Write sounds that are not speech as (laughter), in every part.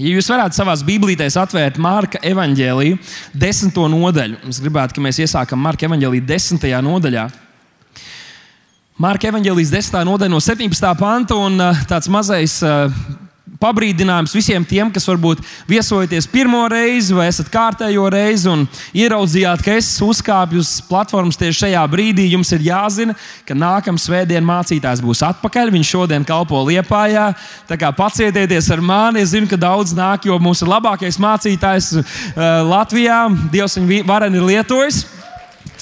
Ja jūs varētu savā Bībelītēs atvērt Marka evanģēliju, desmito nodaļu, es gribētu, lai mēs iesākam Marka evanģēliju desmitajā nodaļā. Marka evanģēlijas desmitā nodaļa no 17. panta un uh, tāds mazais uh, pabrīdinājums visiem tiem, kas varbūt viesojaties pirmo reizi vai esat kārtējo reizi un ieraudzījāt, ka es uzkāpju uz platformas tieši šajā brīdī. Jums ir jāzina, ka nākamā svētdiena mācītājs būs atpakaļ. Viņš šodien kalpo liepājā. Tā kā pacietieties ar mani. Es zinu, ka daudz nāk, jo ir labākais mācītājs uh, Latvijā. Dievs viņu vareni ir lietojis.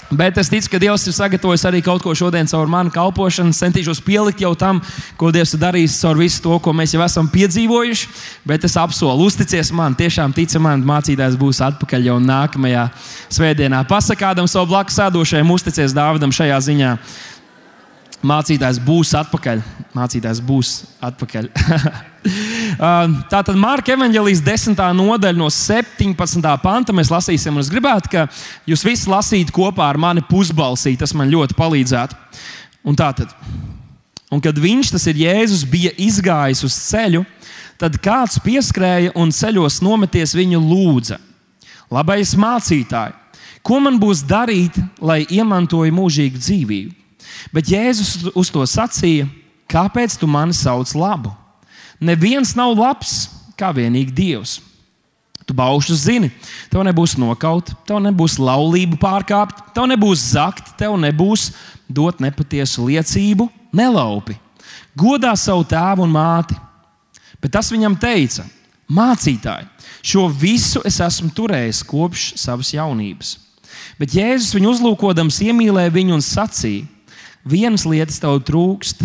Bet es ticu, ka Dievs ir sagatavojis arī kaut ko šodien caur manu kalpošanu. Centīšos pielikt jau tam, ko Dievs ir darījis caur visu to, ko mēs jau esam piedzīvojuši. Bet es apsolu, uzticies man, tiešām tici man, mācītājs būs atpakaļ jau nākamajā svētdienā. Pasakādam savu blakus sēdošajam, uzticies Dāvidam šajā ziņā. Mācītājs būs atpakaļ. Mācītājs būs atpakaļ. Uh, (laughs) tātad Mārka evanģelijas 10. nodaļa no 17. panta mēs lasīsim. Es gribētu, ka jūs visi lasītu kopā ar mani pusbalsī. Tas man ļoti palīdzētu. Un tātad, un kad viņš, tas ir Jēzus, bija izgājis uz ceļu, tad kāds pieskrēja un ceļos nometies viņu lūdza: Labais mācītāj, ko man būs darīt, lai iemantoju mūžīgu dzīvību? Bet Jēzus uz to sacīja: Kāpēc tu mani sauc labu? Neviens nav labs kā vienīgi Dievs. Tu baušu zini, tev nebūs nokaut, tev nebūs laulību pārkāpt, tev nebūs zakt, tev nebūs dot nepatiesu liecību, nelaupi. Godā savu tēvu un māti. Bet tas viņam teica: Mācītāji, šo visu es esmu turējis kopš savas jaunības. Bet Jēzus viņu uzlūkodams iemīlēja viņu un sacīja: Vienas lietas tev trūkst,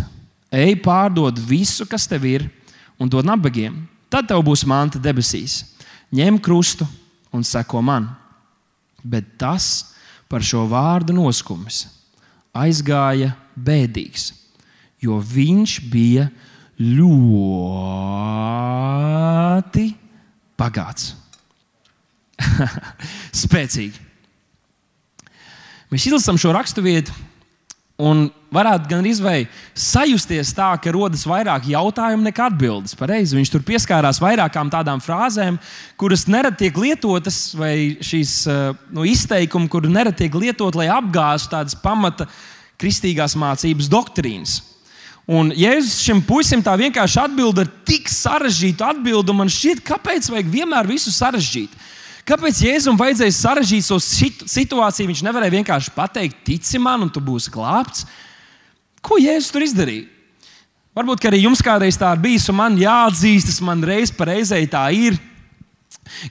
ej pārdod visu, kas tev ir un dod nabagiem. Tad tev būs manta debesīs. Ņem krustu un seko man. Bet tas par šo vārdu noskums aizgāja bēdīgs, jo viņš bija ļoti bagāts. (laughs) Spēcīgi. Mēs izlasām šo raksturvietu Un varētu gan izvēlēties sajusties tā, ka rodas vairāk jautājumu nekā atbildes. Pareizi. Viņš tur pieskārās vairākām tādām frāzēm, kuras nereti tiek lietotas, vai šīs eh, nu, izteikumi, kur nereti tiek lietot, lai apgāztu tādas pamata kristīgās mācības doktrīnas. Un Jēzus šim puisim tā vienkārši atbild ar tik sarežģītu atbildi, man šķiet, kāpēc vajag vienmēr visu sarežģīt. Kāpēc Jēzum vajadzēja sarežģīt šo situāciju? Viņš nevarēja vienkārši pateikt, tici man, un tu būsi glābts. Ko Jēzus tur izdarīja? Varbūt arī jums kādreiz tā ir bijis, un man jāatzīstas, man reiz reizei tā ir.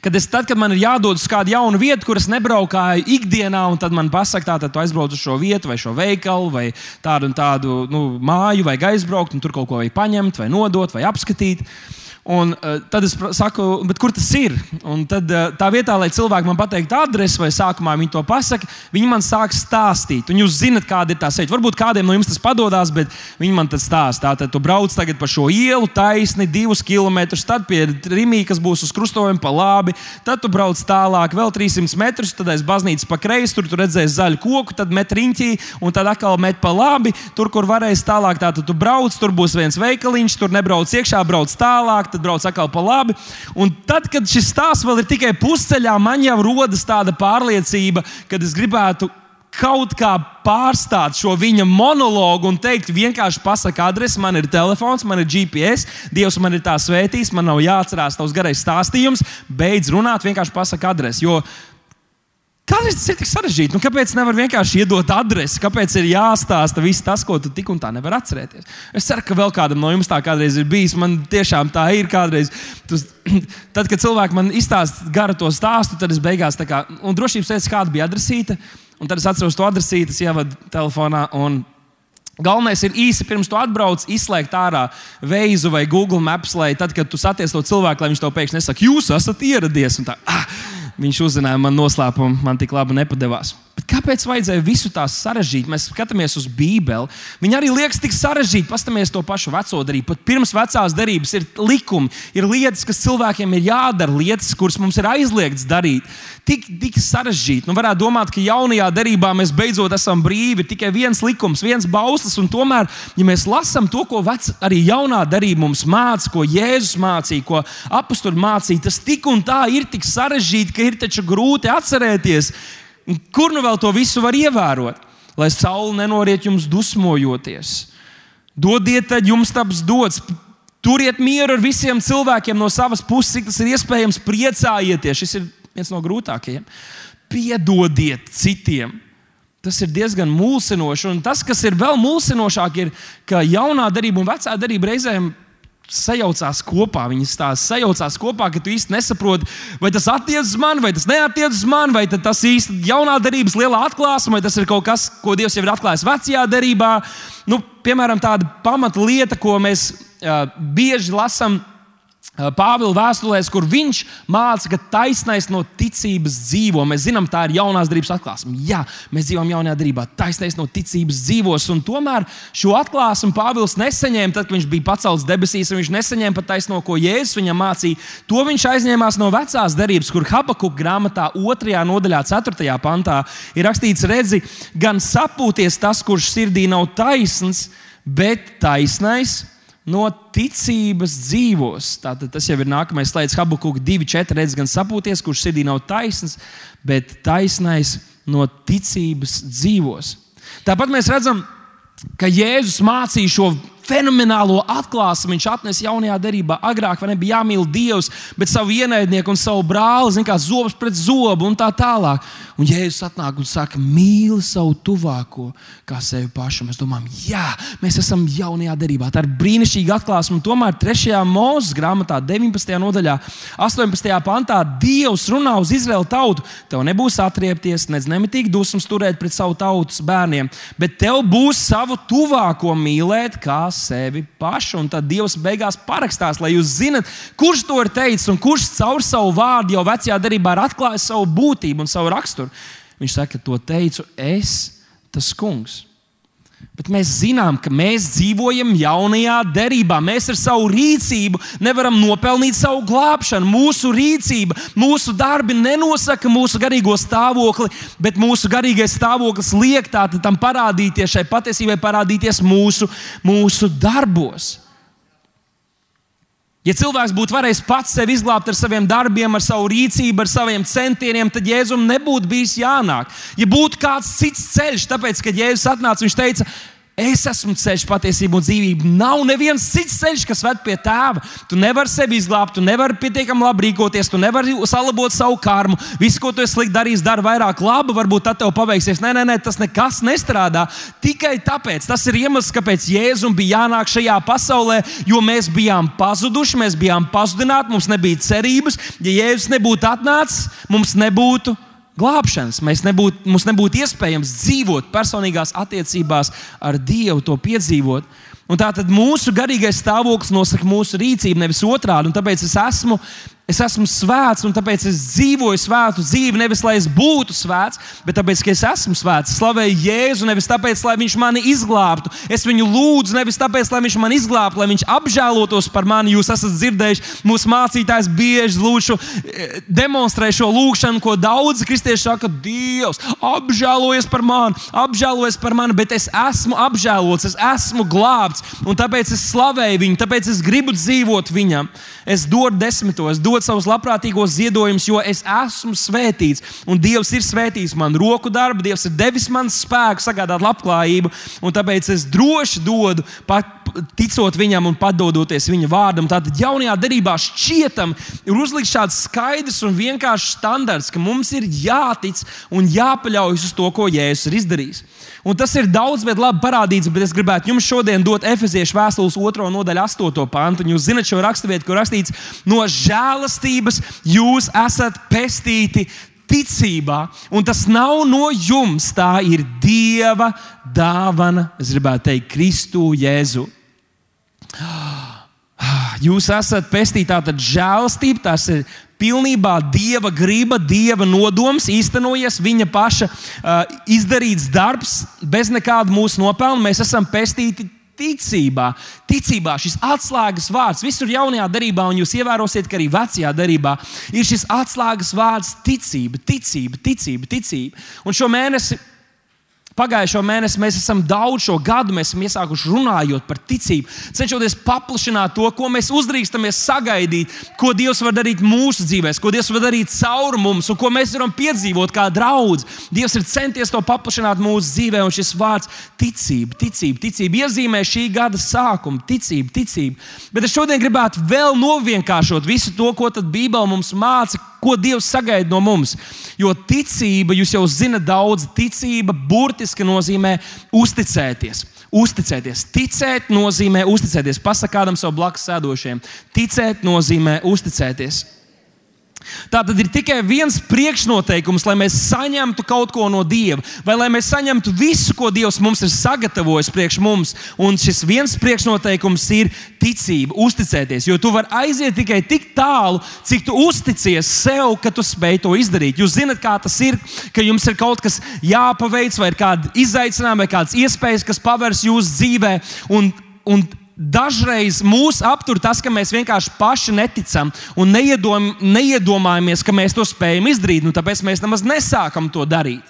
Kad, es, tad, kad man ir jādodas uz kādu jaunu vietu, kuras nebraukāju ikdienā, un tad man pasaka, tā, tu aizbrauc uz šo vietu, vai šo veikalu, vai tādu un tādu nu, māju, vajag aizbraukt, un tur kaut ko vajag paņemt, vai nodot, vai apskatīt. Uh, Un, uh, tad es saku, kur tas ir? Un tad, uh, tā vietā, lai cilvēki man pateiktu adresi, vai sākumā viņi to pasakā, viņi man sāk stāstīt. Un jūs zināt, kāda ir tā ceļa. Varbūt kādiem no jums tas padodas, bet viņi man tas stāsta. Tad tu brauc tagad pa šo ielu taisni, divus kilometrus, tad pie Rimī, kas būs uz krustojuma pa labi. Tad tu brauc tālāk, vēl 300 metrus, tad aiz baznīcas pa kreisi, tur tu redzēsi zaļu koku, tad met riņķī, un tad atkal met pa labi. Tur, kur varēs tālāk, tā, tad tu brauc, tur būs viens veikaliņš, tur nebrauc iekšā, brauc tālāk tad brauc atkal pa labi. Un tad, kad šis stāsts vēl ir tikai pusceļā, man jau rodas tāda pārliecība, ka es gribētu kaut kā pārstāt šo viņa monologu un teikt, vienkārši pasakā adresi, man ir telefons, man ir GPS, Dievs man ir tā svētījis, man nav jāatcerās tavs garais stāstījums, beidz runāt, vienkārši pasakā adresi. Jo Tas ir tik sarežģīti? Nu, kāpēc nevar vienkārši iedot adresi? Kāpēc ir jāstāsta viss tas, ko tu tik un tā nevar atcerēties? Es ceru, ka vēl kādam no jums tā kādreiz ir bijis. Man tiešām tā ir kādreiz. Tas, (clears throat) tad, kad cilvēki man izstāsta garu to stāstu, tad es beigās tā kā, un drošības pēc kāda bija adresīta, un tad es atceros to adresīti, es ievadu telefonā. Galvenais ir īsi pirms tu atbrauc, izslēgt ārā veizu vai Google Maps, lai tad, kad tu satiec to cilvēku, lai viņš tev pēkšņi nesaka, jūs esat ieradies. Tā, ah, viņš uzzināja man noslēpumu, man tik labi nepadevās. Bet kāpēc vajadzēja visu tā sarežģīt? Mēs skatāmies uz Bībeli. Viņa arī liekas tik sarežģīta. Paskatāmies to pašu veco darību. Pat pirms vecās darības ir likumi, ir lietas, kas cilvēkiem ir jādara, lietas, kuras mums ir aizliegts darīt. Tik, tik sarežģīti. Nu, varētu domāt, ka jaunajā darbā mēs beidzot esam brīvi. Tikai viens likums, viens bauslis. Tomēr, ja mēs lasām to, ko vec, arī jaunā darbā mums māca, ko Jēzus mācīja, ko apstuļi mācīja, tas tik un tā ir tik sarežģīti, ka ir taču grūti atcerēties Kur nu vēl to visu var ievērot? Lai saule nenoriet jums dusmojoties. Dodiet, tad jums taps dots. Turiet mieru ar visiem cilvēkiem no savas puses, cik tas ir iespējams, priecājieties. Šis ir viens no grūtākajiem. Piedodiet citiem. Tas ir diezgan mulsinoši. Un tas, kas ir vēl mulsinošāk, ir, ka jaunā darība un vecā darība reizēm sajaucās kopā. Viņas tās sajaucās kopā, ka tu īsti nesaproti, vai tas attiecas uz mani, vai tas neatiecas uz mani, vai tas īsti ir jaunā derības lielā atklāsme, vai tas ir kaut kas, ko Dievs jau ir atklājis vecajā derībā. Nu, piemēram, tāda pamatlieta, ko mēs uh, bieži lasām Pāvila vēstulēs, kur viņš māca, ka taisnais no ticības dzīvo. Mēs zinām, tā ir jaunās darbības atklāsme. Jā, mēs dzīvojam jaunajā darbā. Taisnais no ticības dzīvos. Un tomēr šo atklāsmu Pāvils nesaņēma tad, kad viņš bija pacelts debesīs. Viņš nesaņēma pat taisno, ko Jēzus viņam mācīja. To viņš aizņēmās no vecās darbības, kur Habakuka grāmatā, 2. nodaļā, 4. pantā ir rakstīts, redzi, gan sapūties tas, kurš sirdī nav taisns, bet taisnais no ticības dzīvos. Tātad tas jau ir nākamais slaids, Habakuka 2,4 redz, gan sapūties, kurš sirdī nav taisns, bet taisnais no ticības dzīvos. Tāpat mēs redzam, ka Jēzus mācīja šo fenomenālo atklāsmi viņš atnesa jaunajā derībā. Agrāk nebija jāmīl Dievs, bet savu ienaidnieku un savu brāli, zin, kā zobs pret zobu un tā tālāk. Un Jēzus atnāk un saka, mīli savu tuvāko kā sevi pašu. Mēs domājam, jā, mēs esam jaunajā derībā. Tā ir brīnišķīga atklāsme. Tomēr 3. mūža grāmatā, 19. nodaļā, 18. pantā, Dievs runā uz Izraēlu tautu. Tev nebūs atriepties, nedz nemitīgi dusmas turēt pret savu tautas bērniem, bet tev būs savu tuvāko mīlēt kā sevi pašu. Un tad Dievs beigās parakstās, lai jūs zinat, kurš to ir teicis un kurš caur savu vārdu jau vecajā darbā ir atklājis savu būtību un savu raksturu. Viņš saka, to teicu es, tas kungs. Bet mēs zinām, ka mēs dzīvojam jaunajā derībā. Mēs ar savu rīcību nevaram nopelnīt savu glābšanu. Mūsu rīcība, mūsu darbi nenosaka mūsu garīgo stāvokli, bet mūsu garīgais stāvoklis liek tam parādīties, šai patiesībai parādīties mūsu, mūsu darbos. Ja cilvēks būtu varējis pats sevi izglābt ar saviem darbiem, ar savu rīcību, ar saviem centieniem, tad Jēzum nebūtu bijis jānāk. Ja būtu kāds cits ceļš, tāpēc, kad Jēzus atnāca, viņš teica, Es esmu ceļš, patiesība un dzīvība. Nav neviens cits ceļš, kas ved pie tēva. Tu nevari sevi izglābt, tu nevari pietiekami labi rīkoties, tu nevari salabot savu karmu. Viss, ko tu esi slikti darījis, dara vairāk labu, varbūt tad tev paveiksies. Nē, nē, nē, tas nekas nestrādā. Tikai tāpēc tas ir iemesls, kāpēc Jēzum bija jānāk šajā pasaulē, jo mēs bijām pazuduši, mēs bijām pazudināti, mums nebija cerības. Ja Jēzus nebūtu atnācis, mums nebūtu glābšanas. Mēs nebūtu, mums nebūtu iespējams dzīvot personīgās attiecībās ar Dievu, to piedzīvot. Un tā tad mūsu garīgais stāvoklis nosaka mūsu rīcību, nevis otrādi. Tāpēc es esmu Es esmu svēts, un tāpēc es dzīvoju svētu dzīvi. Nevis lai es būtu svēts, bet tāpēc, ka es esmu svēts. Slavēju Jēzu, nevis tāpēc, lai viņš mani izglābtu. Es viņu lūdzu, nevis tāpēc, lai viņš mani izglābtu, lai viņš apžēlotos par mani. Jūs esat dzirdējuši, mūsu mācītājs bieži lūdzu, eh, demonstrē šo lūgšanu, ko daudzi kristieši saka, Dievs, apžēlojies par mani, apžēlojies par mani, bet es esmu apžēlots, es esmu glābts, un tāpēc es slavēju viņu, tāpēc es gribu dzīvot viņam. Es dodu desmito, es dodu savus labprātīgos ziedojumus, jo es esmu svētīts. Un Dievs ir svētījis man roku darbu, Dievs ir devis man spēku sagādāt labklājību. Un tāpēc es droši dodu, pat, ticot viņam un padodoties viņa vārdam. Tātad jaunajā darbā šķietam ir uzlikts šāds skaidrs un vienkāršs standarts, ka mums ir jātic un jāpaļaujas uz to, ko Jēzus ir izdarījis. Un tas ir daudz, bet labi parādīts, bet es gribētu jums šodien dot efeziešu vēstules 2. nodaļu, 8. pantu. Jūs zinat šo raksturvietu, kur rakstīts, no žēlastības jūs esat pestīti ticībā, un tas nav no jums, tā ir Dieva dāvana, es gribētu teikt, Kristu Jēzu. (gasps) Jūs esat pestīti tātad žēlastība, tas ir pilnībā Dieva griba, Dieva nodoms, īstenojies viņa paša uh, izdarīts darbs, bez nekāda mūsu nopelna. Mēs esam pestīti ticībā. Ticībā šis atslēgas vārds visur jaunajā darbā, un jūs ievērosiet, ka arī vecajā darbā ir šis atslēgas vārds ticība, ticība, ticība, ticība. Un šo mēnesi Pagājušo mēnesi mēs esam daudz šo gadu esam iesākuši runājot par ticību, cenšoties paplašināt to, ko mēs uzdrīkstamies sagaidīt, ko Dievs var darīt mūsu dzīvēm, ko Dievs var darīt caur mums un ko mēs varam piedzīvot kā draugs. Dievs ir centies to paplašināt mūsu dzīvē, un šis vārds ticība, ticība, ticība iezīmē šī gada sākumu. Ticība, ticība. Bet es šodien gribētu vēl novienkāršot visu to, ko Bībele mums māca, ko Dievs sagaida no mums. Jo ticība, jūs jau zinat, daudz ticība burtiski nozīmē uzticēties. Uzticēties. Ticēt nozīmē uzticēties. Pasakādam savu blakus sēdošiem. Ticēt nozīmē uzticēties. Tā tad ir tikai viens priekšnoteikums, lai mēs saņemtu kaut ko no Dieva, vai lai mēs saņemtu visu, ko Dievs mums ir sagatavojis priekš mums. Un šis viens priekšnoteikums ir ticība, uzticēties. Jo tu vari aiziet tikai tik tālu, cik tu uzticies sev, ka tu spēj to izdarīt. Jūs zināt, kā tas ir, ka jums ir kaut kas jāpaveic, vai ir kādi izaicinājumi, vai kādas iespējas, kas pavērs jūsu dzīvē. Un, un Dažreiz mūs aptur tas, ka mēs vienkārši paši neticam un neiedom, neiedomājamies, ka mēs to spējam izdarīt. Nu, tāpēc mēs nemaz nesākam to darīt.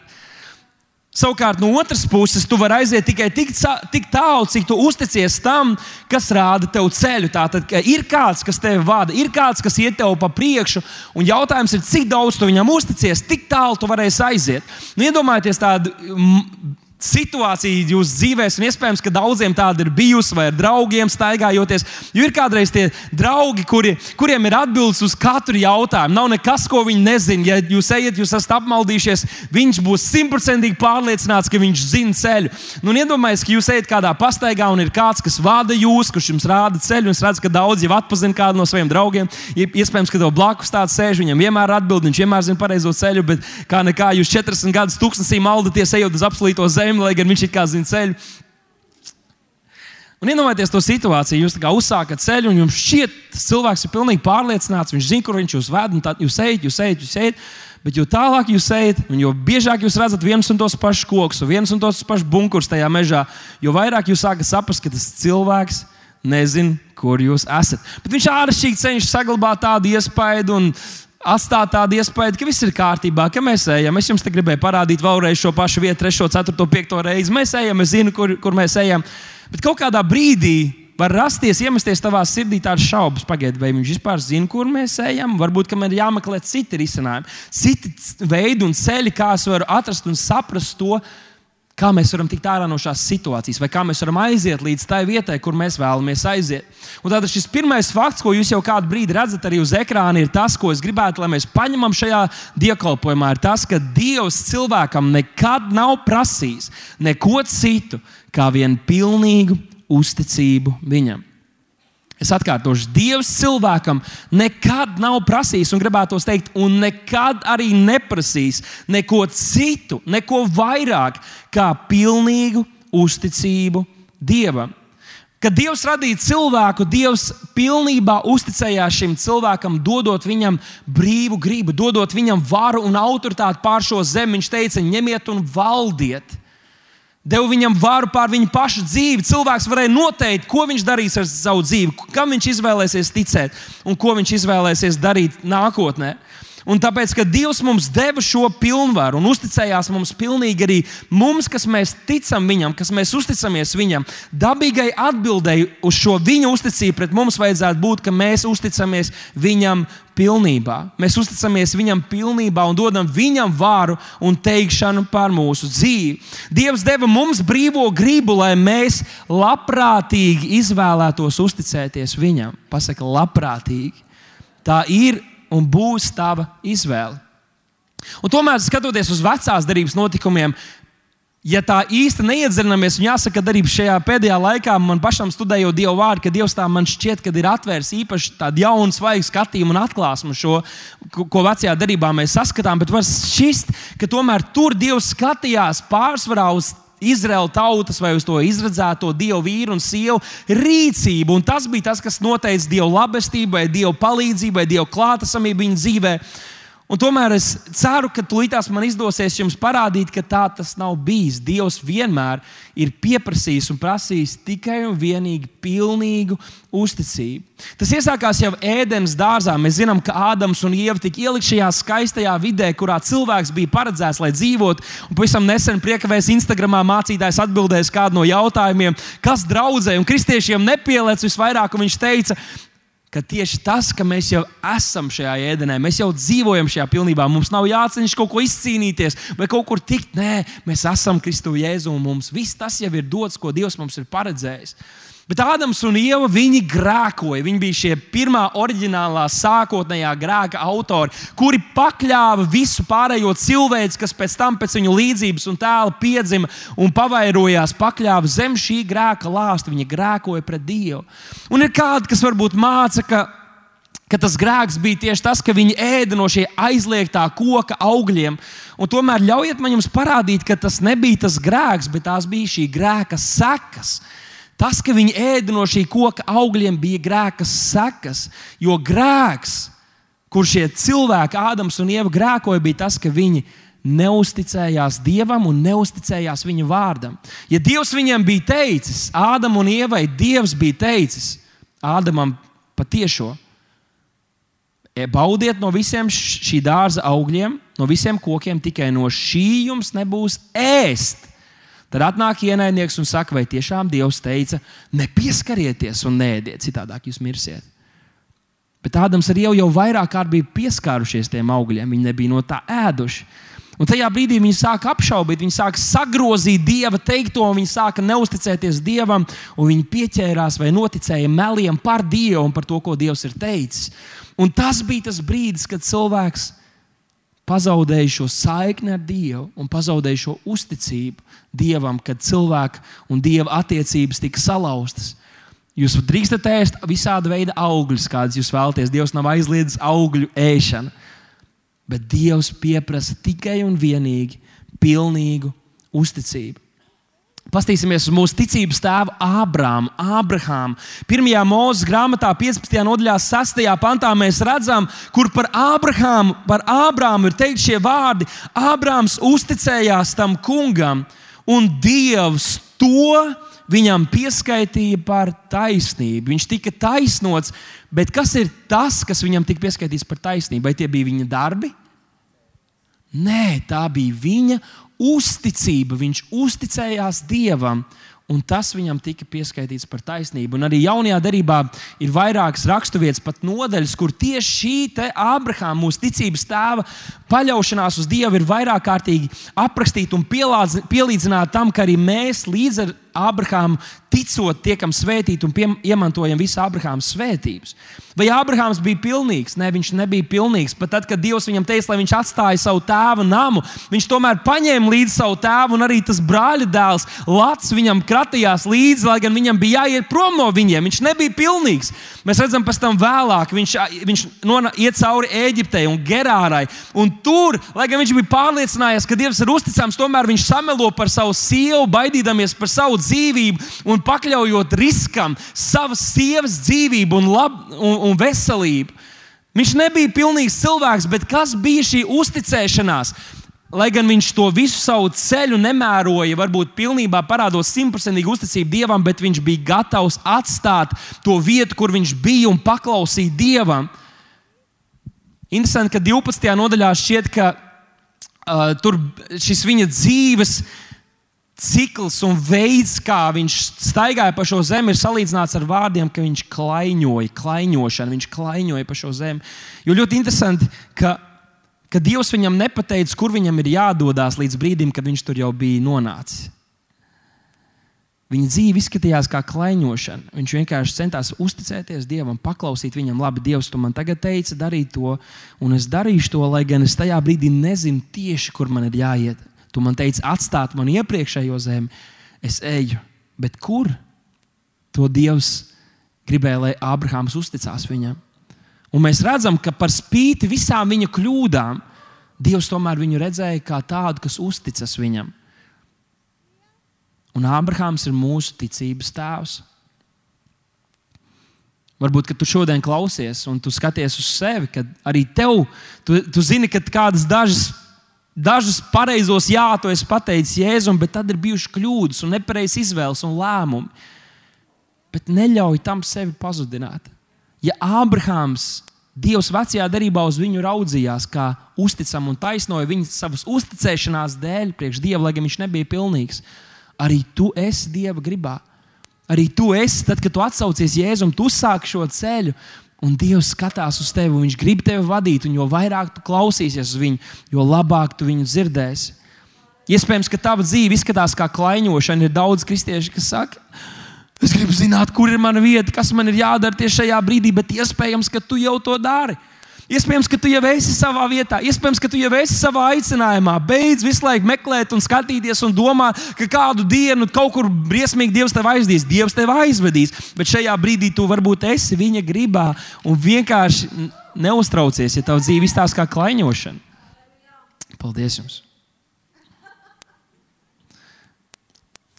Savukārt, no otras puses, tu vari aiziet tikai tik, tik tālu, cik tu uzticies tam, kas rāda tev ceļu. Tātad ir kāds, kas tevi vada, ir kāds, kas iet tev pa priekšu, un jautājums ir, cik daudz tu viņam uzticies, tik tālu tu varēsi aiziet. Nu, iedomājieties tādu situācija jūsu dzīvē, un iespējams, ka daudziem tāda ir bijusi, vai ar draugiem staigājoties. Jo ir kādreiz tie draugi, kuri, kuriem ir atbildes uz katru jautājumu. Nav nekas, ko viņi nezina. Ja jūs ejat, jūs esat apmaldījušies, viņš būs simtprocentīgi pārliecināts, ka viņš zina ceļu. Nu, iedomājieties, ka jūs ejat kādā pastaigā un ir kāds, kas vada jūs, kurš jums rāda ceļu, un es redzu, ka daudz jau atpazina kādu no saviem draugiem. Iespējams, ka tev blakus tāds sēž, viņam vienmēr atbild, viņš vienmēr zina pareizo ceļu, bet kā nekā jūs 40 gadus tūkstnesī maldaties, ejot uz apslīto zemi zemi, lai gan viņš it kā zina ceļu. Un iedomājieties to situāciju, jūs uzsākat ceļu, un jums šķiet, tas cilvēks ir pilnīgi pārliecināts, viņš zina, kur viņš jūs ved, un tad jūs ejat, jūs ejat, jūs ejat. Bet jo tālāk jūs ejat, un jo biežāk jūs redzat viens un tos pašus kokus, un viens un tos pašus bunkurus tajā mežā, jo vairāk jūs sākat saprast, ka tas cilvēks nezina, kur jūs esat. Bet viņš āršķirīgi cenšas saglabāt tādu iespaidu, un atstāt tādu iespēju, ka viss ir kārtībā, ka mēs ejam. Es jums te gribēju parādīt vēlreiz šo pašu vietu, 3, 4, 5 reizi. Mēs ejam, es zinu, kur, kur mēs ejam. Bet kaut kādā brīdī var rasties, iemesties tavā sirdī tādas šaubas, pagaidi, vai viņš vispār zina, kur mēs ejam. Varbūt man ir jāmeklē citi risinājumi, citi veidi un ceļi, kā es varu atrast un saprast to, Kā mēs varam tikt ārā no šīs situācijas, vai kā mēs varam aiziet līdz tai vietai, kur mēs vēlamies aiziet. Un tātad šis pirmais fakts, ko jūs jau kādu brīdi redzat arī uz ekrāna, ir tas, ko es gribētu, lai mēs paņemam šajā dievkalpojumā. Ir tas, ka Dievs cilvēkam nekad nav prasījis neko citu, kā vien pilnīgu uzticību viņam. Es atkārtošu, Dievs cilvēkam nekad nav prasījis, un gribētu teikt, un nekad arī neprasīs neko citu, neko vairāk kā pilnīgu uzticību Dievam. Kad Dievs radīja cilvēku, Dievs pilnībā uzticējās šim cilvēkam, dodot viņam brīvu gribu, dodot viņam varu un autoritāti pār šo zemi. Viņš teica, ņemiet un valdiet. Deva viņam varu pār viņu pašu dzīvi. Cilvēks varēja noteikt, ko viņš darīs ar savu dzīvi, kam viņš izvēlēsies ticēt un ko viņš izvēlēsies darīt nākotnē. Un tāpēc, ka Dievs mums deva šo pilnvaru un uzticējās mums pilnīgi arī mums, kas mēs ticam Viņam, kas mēs uzticamies Viņam, dabīgai atbildēji uz šo Viņa uzticību pret mums vajadzētu būt, ka mēs uzticamies Viņam pilnībā. Mēs uzticamies Viņam pilnībā un dodam Viņam vāru un teikšanu par mūsu dzīvi. Dievs deva mums brīvo gribu, lai mēs labprātīgi izvēlētos uzticēties Viņam. Pasaka, labprātīgi. Tā ir un būs tava izvēle. Un tomēr, skatoties uz vecās darbības notikumiem, ja tā īsti neiedziļināmies, un jāsaka, ka arī šajā pēdējā laikā man pašam studējot Dieva vārdu, ka Dievs tā man šķiet, ka ir atvērs īpaši tādu jaunu, svaigu skatījumu un atklāsmu šo, ko vecajā darbā mēs saskatām. Bet var šķist, ka tomēr tur Dievs skatījās pārsvarā uz Izraēla tautas vai uz to izredzēto dievu vīru un sievu rīcību. Un tas bija tas, kas noteica dievu labestību, vai dievu palīdzību, vai dievu klātesamību viņa dzīvēm. Un tomēr es ceru, ka tūlītās man izdosies jums parādīt, ka tā tas nav bijis. Dievs vienmēr ir pieprasījis un prasījis tikai un vienīgi pilnīgu uzticību. Tas iesākās jau ēdienas dārzā. Mēs zinām, ka Ādams un Ieva tika ielikt šajā skaistajā vidē, kurā cilvēks bija paredzēts, lai dzīvotu. Un pavisam nesen priekavēs Instagramā mācītājs atbildēs kādu no jautājumiem, kas draudzē un kristiešiem nepielēc visvairāk. Viņš teica, ka tieši tas, ka mēs jau esam šajā ēdenē, mēs jau dzīvojam šajā pilnībā, mums nav jācenšas kaut ko izcīnīties vai kaut kur tikt. Nē, mēs esam Kristu Jēzu un mums viss tas jau ir dots, ko Dievs mums ir paredzējis. Bet Ādams un Ieva viņi grēkoja. Viņi bija šie pirmā oriģinālā, sākotnējā grēka autori, kuri pakļāva visu pārējo cilvēku, kas pēc tam pēc viņu līdzības un tēla piedzima un pavairojās, pakļāva zem šī grēka lāsta. Viņi grēkoja pret Dievu. Un ir kādi, kas varbūt māca, ka ka tas grēks bija tieši tas, ka viņi ēda no šī aizliegtā koka augļiem. Un tomēr ļaujiet man jums parādīt, ka tas nebija tas grēks, bet tās bija šī grēka sekas. Tas, ka viņi ēda no šī koka augļiem, bija grēka sekas. Jo grēks, kur šie cilvēki, Ādams un Ieva, grēkoja, bija tas, ka viņi neusticējās Dievam un neusticējās viņa vārdam. Ja Dievs viņiem bija teicis, Ādam un Ievai, Dievs bija teicis Ādamam patiešo. E, baudiet no visiem šī dārza augļiem, no visiem kokiem, tikai no šī jums nebūs ēst. Tad atnāk ienaidnieks un saka, vai tiešām Dievs teica, nepieskarieties un nēdiet, citādāk jūs mirsiet. Bet Ādams arī jau, jau vairāk kārt bija pieskārušies tiem augļiem, viņi nebija no tā ēduši. Un tajā brīdī viņi sāka apšaubīt, viņi sāka sagrozīt dieva teikto, viņi sāka neusticēties dievam, un viņi pieķērās vai noticēja meliem par dievu un par to, ko dievs ir teicis. Un tas bija tas brīdis, kad cilvēks pazaudēja šo saikni ar Dievu un pazaudēja šo uzticību Dievam, kad cilvēka un Dieva attiecības tika salauztas. Jūs drīkstat ēst visādi veidi augļus, kādas jūs vēlaties. Dievs nav aizliedzis augļu ēšanu, bet Dievs pieprasa tikai un vienīgi pilnīgu uzticību. Pastīsimies uz mūsu ticības tēvu Ābrāmu, Ābrahāmu. Pirmajā mūža grāmatā, 15. nodaļā, 6. pantā mēs redzam, kur par Ābrahāmu, par Ābrāmu ir teikt šie vārdi. Ābrāms uzticējās tam kungam, un Dievs to viņam pieskaitīja par taisnību. Viņš tika taisnots, bet kas ir tas, kas viņam tika pieskaitīts par taisnību? Vai tie bija viņa darbi? Nē, tā bija viņa uzticība. Viņš uzticējās Dievam, un tas viņam tika pieskaitīts par taisnību. Un arī jaunajā darbā ir vairākas raksturvietas, pat nodaļas, kur tieši šī Ābrahāma, mūsu ticības tēva paļaušanās uz Dievu, ir vairāk kārtīgi aprakstīta un pielīdzināta tam, ka arī mēs līdz ar Ābrahāmu ticot, tiekam svētīti un piem, iemantojam visu Ābrahāma svētības. Vai Ābrahāms bija pilnīgs? Nē, viņš nebija pilnīgs. Pat tad, kad Dievs viņam teica, lai viņš atstāja savu tēva namu, viņš tomēr paņēma līdzi savu tēvu, un arī tas brāļa dēls Lats viņam kratījās līdzi, lai gan viņam bija jāiet prom no viņiem. Viņš nebija pilnīgs. Mēs redzam, pēc tam vēlāk viņš, viņš iet cauri Eģiptei un Gerārai. Un tur, lai gan viņš bija pārliecinājies, ka Dievs ir uzticams, tomēr viņš samelo par savu sievu, baidīdamies par savu dzīvību un pakļaujot riskam savas sievas dzīvību un, lab, un, un veselību. Viņš nebija pilnīgs cilvēks, bet kas bija šī uzticēšanās? Lai gan viņš to visu savu ceļu nemēroja, varbūt pilnībā parādot simtprocentīgu uzticību Dievam, bet viņš bija gatavs atstāt to vietu, kur viņš bija un paklausīt Dievam. Interesanti, ka 12. nodaļā šķiet, ka uh, tur šis viņa dzīves cikls un veids, kā viņš staigāja pa šo zemi, ir salīdzināts ar vārdiem, ka viņš klaiņoja, klaiņošana, viņš klaiņoja pa šo zemi. Jo ļoti interesanti, ka, ka Dievs viņam nepateica, kur viņam ir jādodas līdz brīdim, kad viņš tur jau bija nonācis. Viņa dzīve izskatījās kā klaiņošana. Viņš vienkārši centās uzticēties Dievam, paklausīt viņam, labi, Dievs, tu man tagad teici, darīt to, un es darīšu to, lai gan es tajā brīdī nezinu tieši, kur man ir jāiet. Tu man teici, atstāt man iepriekšējo zemi, es eju. Bet kur? To Dievs gribēja, lai Ābrahāms uzticās viņam. Un mēs redzam, ka par spīti visām viņa kļūdām, Dievs tomēr viņu redzēja kā tādu, kas uzticas viņam. Un Ābrahāms ir mūsu ticības tēvs. Varbūt, tu šodien klausies un tu skaties uz sevi, kad arī tev, tu, tu zini, ka kādas dažas, dažas pareizos jā, tu esi pateicis Jēzum, bet tad ir bijušas kļūdas un nepareizas izvēles un lēmumi. Bet neļauj tam sevi pazudināt. Ja Ābrahāms Dievs vecajā darbā uz viņu raudzījās kā uzticam un taisnoja viņu savas uzticēšanās dēļ, priekš Dieva, lai gan viņš nebija pilnīgs. Arī tu esi Dieva gribā. Arī tu esi, tad, kad tu atsaucies Jēzum, tu sāki šo ceļu, un Dievs skatās uz tevi, Viņš grib tevi vadīt, un jo vairāk tu klausīsies uz viņu, jo labāk tu viņu dzirdēsi. Iespējams, ka tava dzīve izskatās kā klaiņošana. Ir daudz kristiešu, kas saka, Es gribu zināt, kur ir mana vieta, kas man ir jādara tieši šajā brīdī, bet iespējams, ka tu jau to dari. Iespējams, ka tu jau esi savā vietā, iespējams, ka tu jau esi savā aicinājumā. Beidz visu laiku meklēt, un skatīties un domāt, ka kādu dienu kaut kur briesmīgi Dievs tevi aizdīs, Dievs tevi aizvedīs. Bet šajā brīdī tu varbūt esi viņa gribā un vienkārši neuztraucies, ja tavs dzīve izstāsta kā klaiņošana. Paldies jums!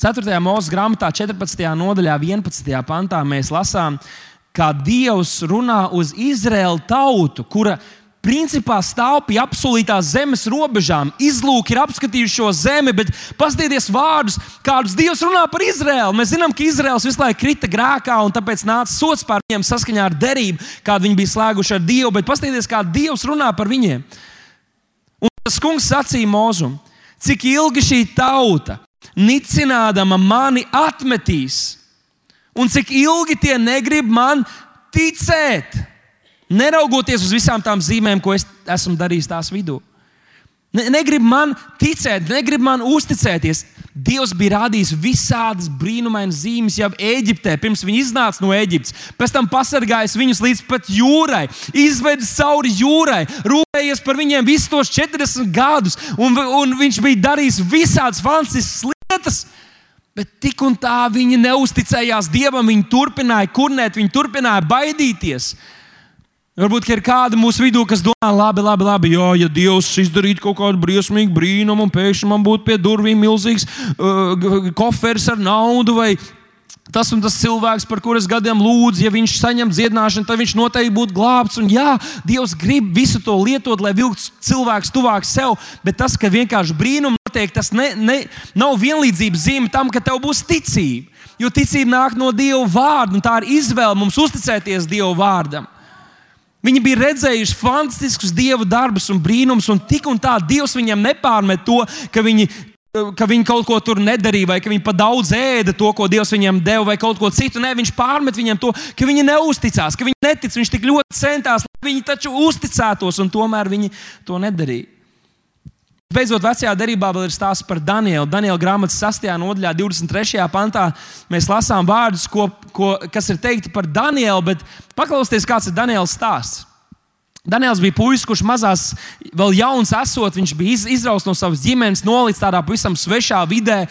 4. mūža grāmatā, 14. nodaļā, 11. pantā mēs lasām, kā Dievs runā uz Izraēlu tautu, kura principā stāv pie apsolītās zemes robežām. Izlūki ir apskatījuši šo zemi, bet paskatieties vārdus, kādus Dievs runā par Izraēlu. Mēs zinām, ka Izraels visu laiku krita grēkā, un tāpēc nāca sots par viņiem saskaņā ar derību, kādu viņi bija slēguši ar Dievu. Bet paskatieties, kā Dievs runā par viņiem. Un tas kungs sacīja Mozum, cik ilgi šī tauta nicinādama mani atmetīs. Un cik ilgi tie negrib man ticēt, neraugoties uz visām tām zīmēm, ko es esmu darījis tās vidū. Ne, negrib man ticēt, negrib man uzticēties. Dievs bija rādījis visādas brīnumainas zīmes jau Eģiptē, pirms viņi iznāca no Eģiptes. Pēc tam pasargājis viņus līdz pat jūrai, izvedis cauri jūrai, rūpējies par viņiem visus tos 40 gadus, un, un viņš bija darījis visādas fantastiskas lietas. Bet tik un tā viņi neusticējās Dievam, viņi turpināja kurnēt, viņi turpināja baidīties. Varbūt ir kāda mūsu vidū, kas domā, labi, labi, labi jā, ja Dievs izdarītu kaut kādu briesmīgu brīnumu, un pēkšņi man būtu pie durvīm milzīgs uh, koferis ar naudu, vai tas un tas cilvēks, par kuras gadiem lūdzu, ja viņš saņem dziedināšanu, tad viņš noteikti būtu glābts. Un jā, Dievs grib visu to lietot, lai vilktu cilvēks tuvāk sev, bet tas, ka vienkārši brīnumi notiek, tas ne, ne, nav vienlīdzības zīme tam, ka tev būs ticība. Jo ticība nāk no Dieva vārda, un tā ir izvēle mums uzticēties Dieva vārdam. Viņi bija redzējuši fantastiskus dievu darbus un brīnumus, un tik un tā Dievs viņiem nepārmet to, ka viņi, ka viņi kaut ko tur nedarīja, vai ka viņi pa daudz ēda to, ko Dievs viņiem deva, vai kaut ko citu. Nē, viņš pārmet viņiem to, ka viņi neusticās, ka viņi netic. Viņš tik ļoti centās, lai viņi taču uzticētos, un tomēr viņi to nedarīja. Beidzot, vecajā darbā vēl ir stāsts par Danielu. Daniela grāmatas 6. nodaļā, 23. pantā mēs lasām vārdus, ko, ko, kas ir teikti par Danielu, bet paklausieties, kāds ir Daniela stāsts. Daniels bija puisis, kurš mazās, vēl jauns esot, viņš bija izrauts no savas ģimenes, nolicis tādā pavisam svešā vidē.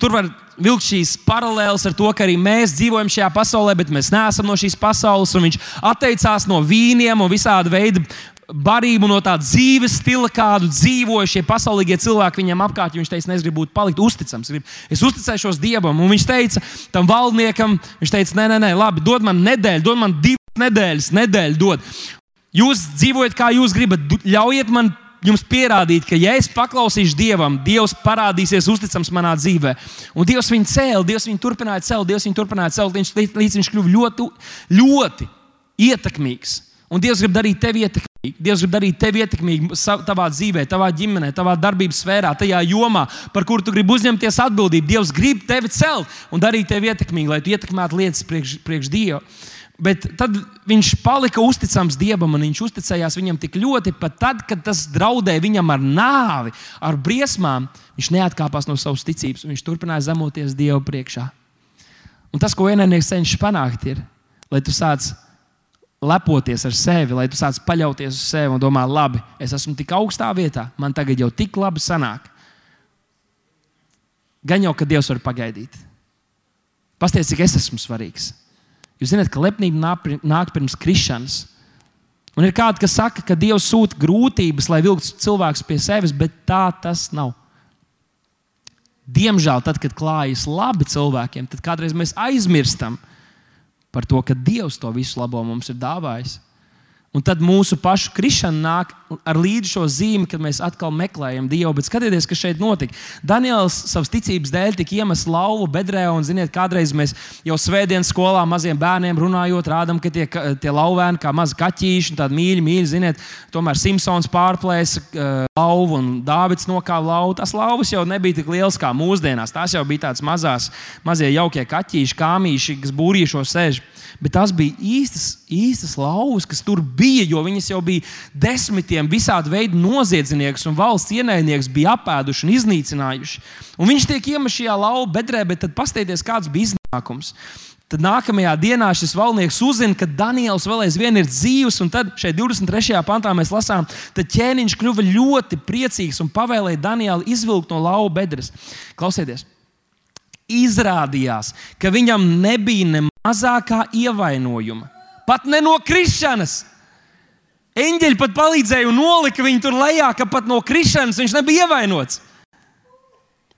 Tur var vilkt šīs paralēlas ar to, ka arī mēs dzīvojam šajā pasaulē, bet mēs neesam no šīs pasaules. Viņš atteicās no vīniem un visāda veida barību, no tāda dzīves stila, kādu dzīvoja šie pasaulīgie cilvēki viņam apkārt. Viņš teica, es gribu būt palikt uzticams, gribu, es uzticēšos Dievam. Un viņš teica tam valdniekam, viņš teica, nē, nē, nē, labi, dod man nedēļu, dod man divas nedēļas, nedēļu dod. Jūs dzīvojat, kā jūs gribat, ļaujiet man jums pierādīt, ka, ja es paklausīšu Dievam, Dievs parādīsies uzticams manā dzīvē. Un Dievs viņu cēlīja, Dievs viņu turpināja celt, Dievs viņu turpināja celt, līdz, līdz viņš kļuva ļoti, ļoti ietekmīgs. Un Dievs grib darīt tevi ietekmīgu. Dievs grib darīt tevi ietekmīgu savā dzīvē, savā ģimenē, savā darbības sfērā, tajā jomā, par kuru tu gribi uzņemties atbildību. Dievs grib tevi celt un darīt tevi ietekmīgu, lai tu ietekmētu lietas priekš, priekš Dieva. Bet tad viņš palika uzticams Dievam, un viņš uzticējās viņam tik ļoti, pat tad, kad tas draudēja viņam ar nāvi, ar briesmām. Viņš neatkāpās no savas ticības, un viņš turpināja zemoties Dieva priekšā. Un tas, ko ienaidnieks cenšas panākt, ir, lai tu sāc lepoties ar sevi, lai tu sāc paļauties uz sevi un domā, labi, es esmu tik augstā vietā, man tagad jau tik labi sanāk. Gan jau, ka Dievs var pagaidīt. Pastāstiet, cik es esmu svarīgs. Jūs zināt, ka lepnība nāk pirms krišanas. Un ir kādi, kas saka, ka Dievs sūta grūtības, lai vilktu cilvēkus pie sevis, bet tā tas nav. Diemžēl, tad, kad klājas labi cilvēkiem, tad kādreiz mēs aizmirstam par to, ka Dievs to visu labo mums ir dāvājis. Un tad mūsu pašu krišana nāk ar līdzi šo zīmi, kad mēs atkal meklējam Dievu. Bet skatieties, kas šeit notika. Daniels savas ticības dēļ tika iemests lauvu bedrē, un, ziniet, kādreiz mēs jau svētdienas skolā maziem bērniem runājot, rādām, ka tie, tie lauvēni kā mazi kaķīši, tādi mīļi, mīļi, ziniet, tomēr Simpsons pārplēsa uh, lauvu un Dāvids nokāva lauvu. Tas lauvas jau nebija tik liels kā mūsdienās. Tās jau bija tādas mazās, mazie jaukie kaķīši, kāmīši, kas būrīšos sēž bet tās bija īstas, īstas lauvas, kas tur bija, jo viņas jau bija desmitiem visādi veidi noziedznieks un valsts ienaidnieks bija apēduši un iznīcinājuši. Un viņš tiek iemests šajā lauva bedrē, bet tad paskatieties, kāds bija iznākums. Tad nākamajā dienā šis valdnieks uzzina, ka Daniels vēl aizvien ir dzīvs, un tad šeit 23. pantā mēs lasām, ka ķēniņš kļuva ļoti priecīgs un pavēlēja Danielu izvilkt no lauva bedres. Klausieties! Izrādījās, ka viņam nebija ne mazākā ievainojuma. Pat ne no krišanas. Eņģeļi pat palīdzēja un nolika viņu tur lejā, ka pat no krišanas viņš nebija ievainots.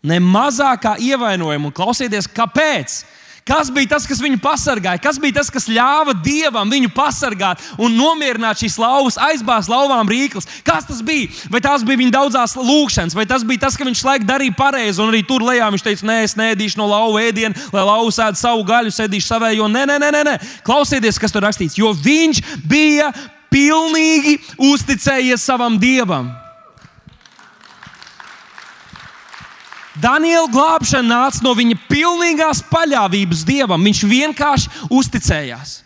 Ne mazākā ievainojuma. Un klausieties, kāpēc? Kas bija tas, kas viņu pasargāja? Kas bija tas, kas ļāva dievam viņu pasargāt un nomierināt šīs lauvas, aizbāzt lauvām rīklis? Kas tas bija? Vai tās bija viņa daudzās lūkšanas, vai tas bija tas, ka viņš laikam darīja pareizi un arī tur lejā viņš teica, nē, es nēdīšu no lauva ēdienu, lai lauva sēž savu gaļu, sēdīšu savējo. Nē, nē, nē, nē, klausieties, kas tur rakstīts, jo viņš bija pilnīgi uzticējies savam dievam. Daniela glābšana nāca no viņa pilnīgās paļāvības dievam. Viņš vienkārši uzticējās.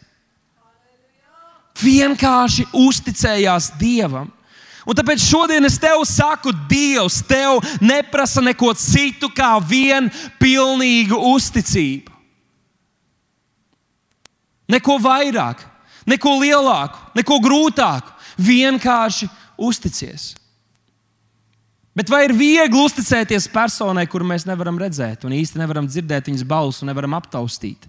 Vienkārši uzticējās dievam. Un tāpēc šodien es tev saku, Dievs, tev neprasa neko citu kā vienu pilnīgu uzticību. Neko vairāk, neko lielāku, neko grūtāku. Vienkārši uzticies. Bet vai ir viegli uzticēties personai, kuru mēs nevaram redzēt, un īsti nevaram dzirdēt viņas balsi un nevaram aptaustīt?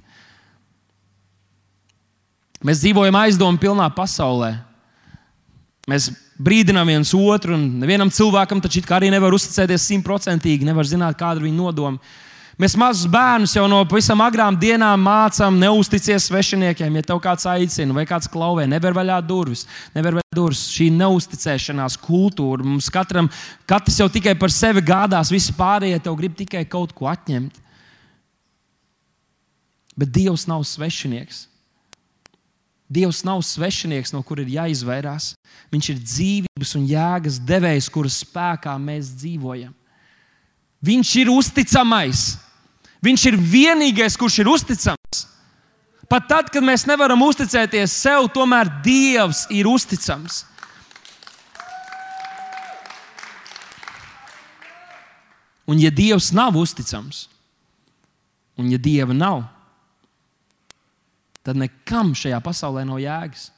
Mēs dzīvojam aizdomu pilnā pasaulē. Mēs brīdinām viens otru, un nevienam cilvēkam taču arī nevar uzticēties simtprocentīgi, nevar zināt, kāda ir viņa nodoma. Mēs mazus bērnus jau no pavisam agrām dienām mācām, neusticies svešiniekiem. Ja tev kāds aicina vai kāds klauvē, nevar vaļā durvis, nevar vaļā durvis. Šī neusticēšanās kultūra mums katram, katrs jau tikai par sevi gādās, visi pārējie tev grib tikai kaut ko atņemt. Bet Dievs nav svešinieks. Dievs nav svešinieks, no kur ir jāizvairās. Viņš ir dzīvības un jēgas devējs, kuras spēkā mēs dzīvojam. Viņš ir uzticamais. Viņš ir vienīgais, kurš ir uzticams. Pat tad, kad mēs nevaram uzticēties sev, tomēr Dievs ir uzticams. Un, ja Dievs nav uzticams, un ja Dieva nav, tad nekam šajā pasaulē nav jēgas.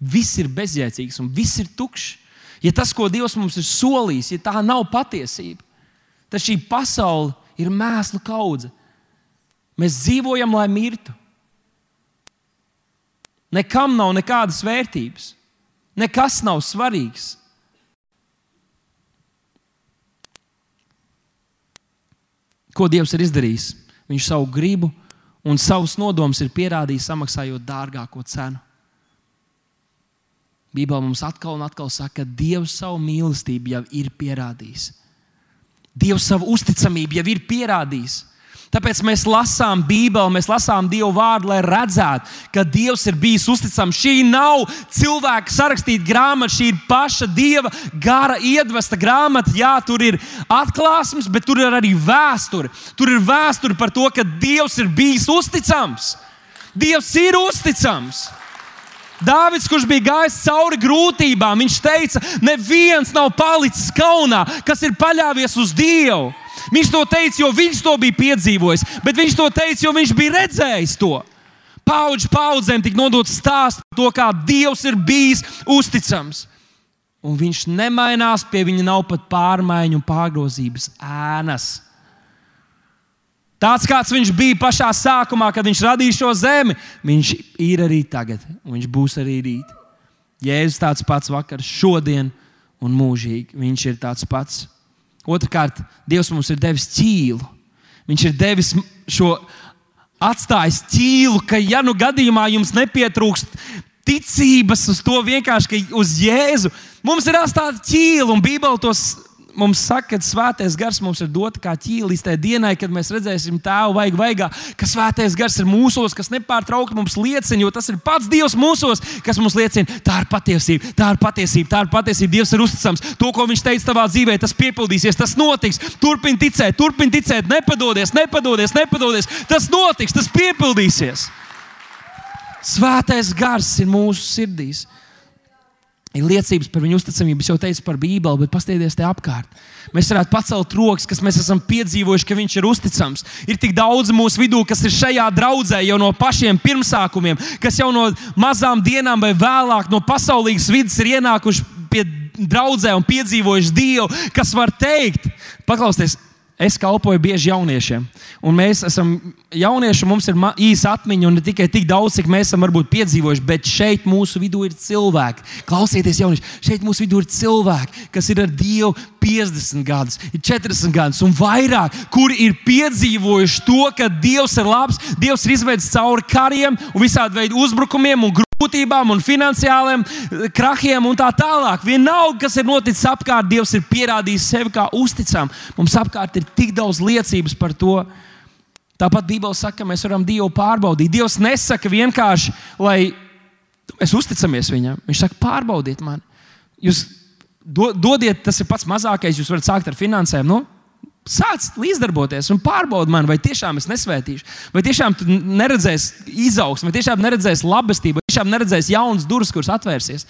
Viss ir bezjēdzīgs un viss ir tukšs. Ja tas, ko Dievs mums ir solījis, ja tā nav patiesība, tad šī pasaule ir mēslu kaudze. Mēs dzīvojam, lai mirtu. Nekam nav nekādas vērtības, nekas nav svarīgs. Ko Dievs ir izdarījis? Viņš savu gribu un savus nodomus ir pierādījis, samaksājot dārgāko cenu. Bībelē mums atkal un atkal saka, ka Dievs savu mīlestību jau ir pierādījis. Dievs savu uzticamību jau ir pierādījis. Tāpēc mēs lasām Bībeli, mēs lasām Dieva vārdu, lai redzētu, ka Dievs ir bijis uzticams. Šī nav cilvēka sarakstīta grāmata, šī ir paša Dieva gara iedvesta grāmata. Jā, tur ir atklāsmes, bet tur ir arī vēsture. Tur ir vēsture par to, ka Dievs ir bijis uzticams. Dievs ir uzticams. Dāvids, kurš bija gājis cauri grūtībām, viņš teica, neviens nav palicis kaunā, kas ir paļāvies uz Dievu. Viņš to teica, jo viņš to bija piedzīvojis, bet viņš to teica, jo viņš bija redzējis to. Paudžu paudzēm tika nodots stāsts par to, kā Dievs ir bijis uzticams. Un viņš nemainās, pie viņa nav pat pārmaiņu un pārgrozības ēnas. Tāds kāds viņš bija pašā sākumā, kad viņš radīja šo zemi, viņš ir arī tagad, un viņš būs arī rīt. Jēzus tāds pats vakar, šodien un mūžīgi. Viņš ir tāds pats. Otrakārt, Dievs mums ir devis ķīlu. Viņš ir devis šo atstājis ķīlu, ka, ja nu gadījumā jums nepietrūkst ticības uz to vienkārši uz Jēzu, mums ir atstāta ķīla, un Bībele tos mums saka, ka svētais gars mums ir dots kā ķīlis tajā dienā, kad mēs redzēsim tēvu vajag vaigā, ka svētais gars ir mūsos, kas nepārtraukti mums liecina, jo tas ir pats Dievs mūsos, kas mums liecina, tā ir patiesība, tā ir patiesība, tā ir patiesība. Dievs ir uzticams. To, ko viņš teica tavā dzīvē, tas piepildīsies, tas notiks. Turpini ticēt, turpini ticēt, nepadodies, nepadodies, nepadodies. Tas notiks, tas piepildīsies. Svētais gars ir mūsu sirdīs ir liecības par viņu uzticamību. Es jau teicu par Bībeli, bet paskatieties te apkārt. Mēs varētu pacelt rokas, kas mēs esam piedzīvojuši, ka viņš ir uzticams. Ir tik daudz mūsu vidū, kas ir šajā draudzē jau no pašiem pirmsākumiem, kas jau no mazām dienām vai vēlāk no pasaulīgas vidas ir ienākuši pie draudzē un piedzīvojuši Dievu, kas var teikt, paklausieties, Es kalpoju bieži jauniešiem, un mēs esam jaunieši, mums ir īsa atmiņa, un ne tikai tik daudz, cik mēs esam varbūt piedzīvojuši, bet šeit mūsu vidū ir cilvēki. Klausieties, jaunieši, šeit mūsu vidū ir cilvēki, kas ir ar Dievu 50 gadus, 40 gadus un vairāk, kuri ir piedzīvojuši to, ka Dievs ir labs, Dievs ir izvedis cauri kariem un visādi veidu uzbrukumiem un grūtībām un finansiāliem eh, krahiem un tā tālāk. Vienalga, kas ir noticis apkārt, Dievs ir pierādījis sevi kā uzticam. Mums apkārt ir tik daudz liecības par to. Tāpat Bībele saka, ka mēs varam Dievu pārbaudīt. Dievs nesaka vienkārši, lai mēs uzticamies Viņam. Viņš saka, pārbaudiet mani. Jūs dodiet, tas ir pats mazākais, jūs varat sākt ar finansēm. Nu? Sāc līdzdarboties un pārbaudi man, vai tiešām es nesvētīšu, vai tiešām tu neredzēsi izaugsmu, vai tiešām neredzēsi labestību, vai tiešām neredzēsi jaunas durvis, kuras atvērsies.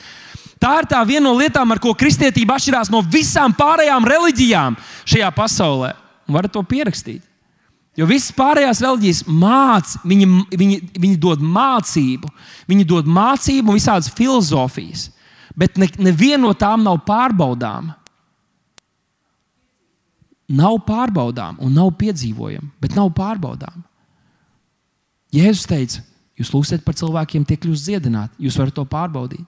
Tā ir tā viena no lietām, ar ko kristietība atšķirās no visām pārējām reliģijām šajā pasaulē. Varat to pierakstīt. Jo visas pārējās reliģijas māca, viņi, viņi, viņi dod mācību, viņi dod mācību un visādas filozofijas, bet neviena ne no tām nav pārbaudāma nav pārbaudām un nav piedzīvojami, bet nav pārbaudām. Jēzus teica, jūs lūgsiet par cilvēkiem, tie kļūs dziedināti, jūs varat to pārbaudīt.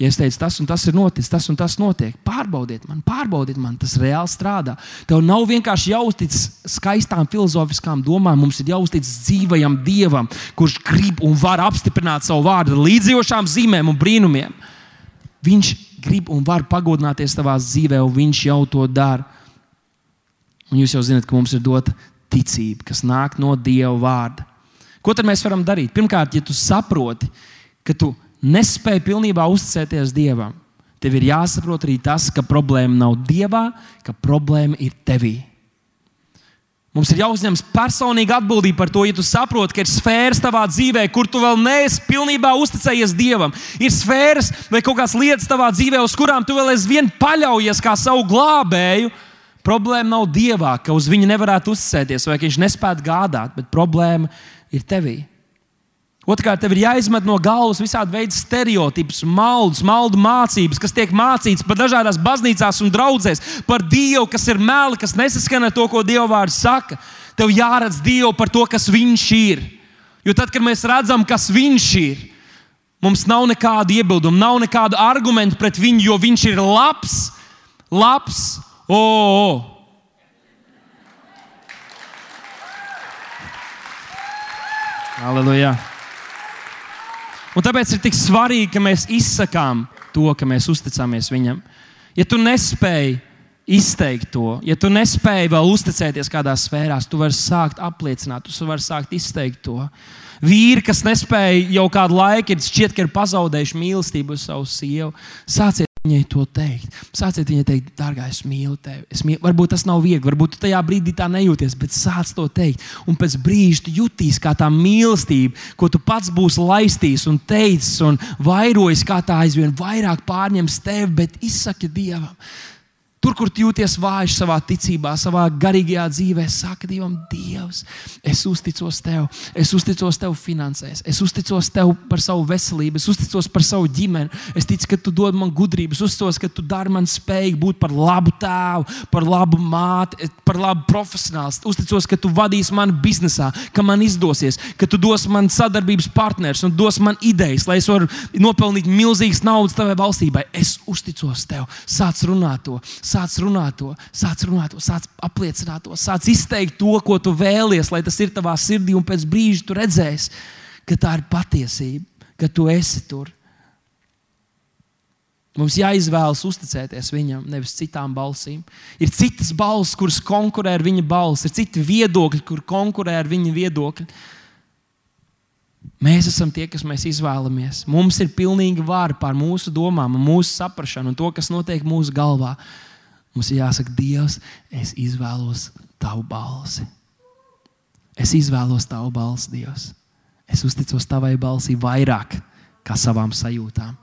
Ja es teicu, tas un tas ir noticis, tas un tas notiek, pārbaudiet man, pārbaudiet man, tas reāli strādā. Tev nav vienkārši jāuztic skaistām filozofiskām domām, mums ir jāuztic dzīvajam dievam, kurš grib un var apstiprināt savu vārdu ar līdzjošām zīmēm un brīnumiem. Viņš grib un var pagodināties tavā dzīvē, un viņš jau to dara. Un jūs jau zināt, ka mums ir dota ticība, kas nāk no Dieva vārda. Ko tad mēs varam darīt? Pirmkārt, ja tu saproti, ka tu nespēji pilnībā uzticēties Dievam, tev ir jāsaprot arī tas, ka problēma nav Dievā, ka problēma ir tevī. Mums ir jāuzņemas personīga atbildība par to, ja tu saproti, ka ir sfēras tavā dzīvē, kur tu vēl neesi pilnībā uzticējies Dievam. Ir sfēras vai kaut kādas lietas tavā dzīvē, uz kurām tu vēl aizvien paļaujies kā savu glābēju. Problēma nav dievā, ka uz viņu nevarētu uzticēties, vai ka viņš nespētu gādāt, bet problēma ir tevī. Otrkārt, tev ir jāizmet no galvas visādi veidi stereotipus, maldus, maldu mācības, kas tiek mācītas par dažādās baznīcās un draudzēs, par Dievu, kas ir meli, kas nesaskan ar to, ko Dieva vārds saka. Tev jāredz Dievu par to, kas Viņš ir. Jo tad, kad mēs redzam, kas Viņš ir, mums nav nekādu iebildumu, nav nekādu argumentu pret Viņu, jo Viņš ir labs, labs O, o. Aleluja! Un tāpēc ir tik svarīgi, ka mēs izsakām to, ka mēs uzticamies Viņam. Ja tu nespēji izteikt to, ja tu nespēji vēl uzticēties kādās sfērās, tu vari sākt apliecināt, tu vari sākt izteikt to. Vīri, kas nespēja jau kādu laiku, ir šķiet, ka ir pazaudējuši mīlestību uz savu sievu, sāciet Viņai to teikt. Sāciet viņai teikt, dārgā, es mīlu tevi. Es mīlu. Varbūt tas nav viegli, varbūt tu tajā brīdī tā nejūties, bet sāc to teikt. Un pēc brīža tu jutīsi, kā tā mīlestība, ko tu pats būsi laistījis un teicis un vairojis, kā tā aizvien vairāk pārņems tevi, bet izsaki Dievam. Tur, kur jūties vājš savā ticībā, savā garīgajā dzīvē, saka Dievam, Dievs, es uzticos Tev, es uzticos Tev finansēs, es uzticos Tev par savu veselību, es uzticos par savu ģimeni, es ticu, ka Tu dod man gudrību, es uzticos, ka Tu dari man spēju būt par labu tēvu, par labu māti, par labu profesionāli. Es uzticos, ka Tu vadīsi mani biznesā, ka man izdosies, ka Tu dos man sadarbības partners un dos man idejas, lai es varu nopelnīt milzīgas naudas Tavai valstībai. Es uzticos Tev, sāc runāt to sāc runāt to, sāc runāt to, sāc apliecināt to, sāc izteikt to, ko tu vēlies, lai tas ir tavā sirdī, un pēc brīža tu redzēsi, ka tā ir patiesība, ka tu esi tur. Mums jāizvēlas uzticēties viņam, nevis citām balsīm. Ir citas balss, kuras konkurē ar viņa balsi, ir citi viedokļi, kur konkurē ar viņa viedokļi. Mēs esam tie, kas mēs izvēlamies. Mums ir pilnīga vara pār mūsu domām, mūsu saprāšanu un to, kas notiek mūsu galvā. Mums ir jāsaka, Dievs, es izvēlos tavu balsi. Es izvēlos tavu balsi, Dievs. Es uzticos tavai balsī vairāk kā savām sajūtām.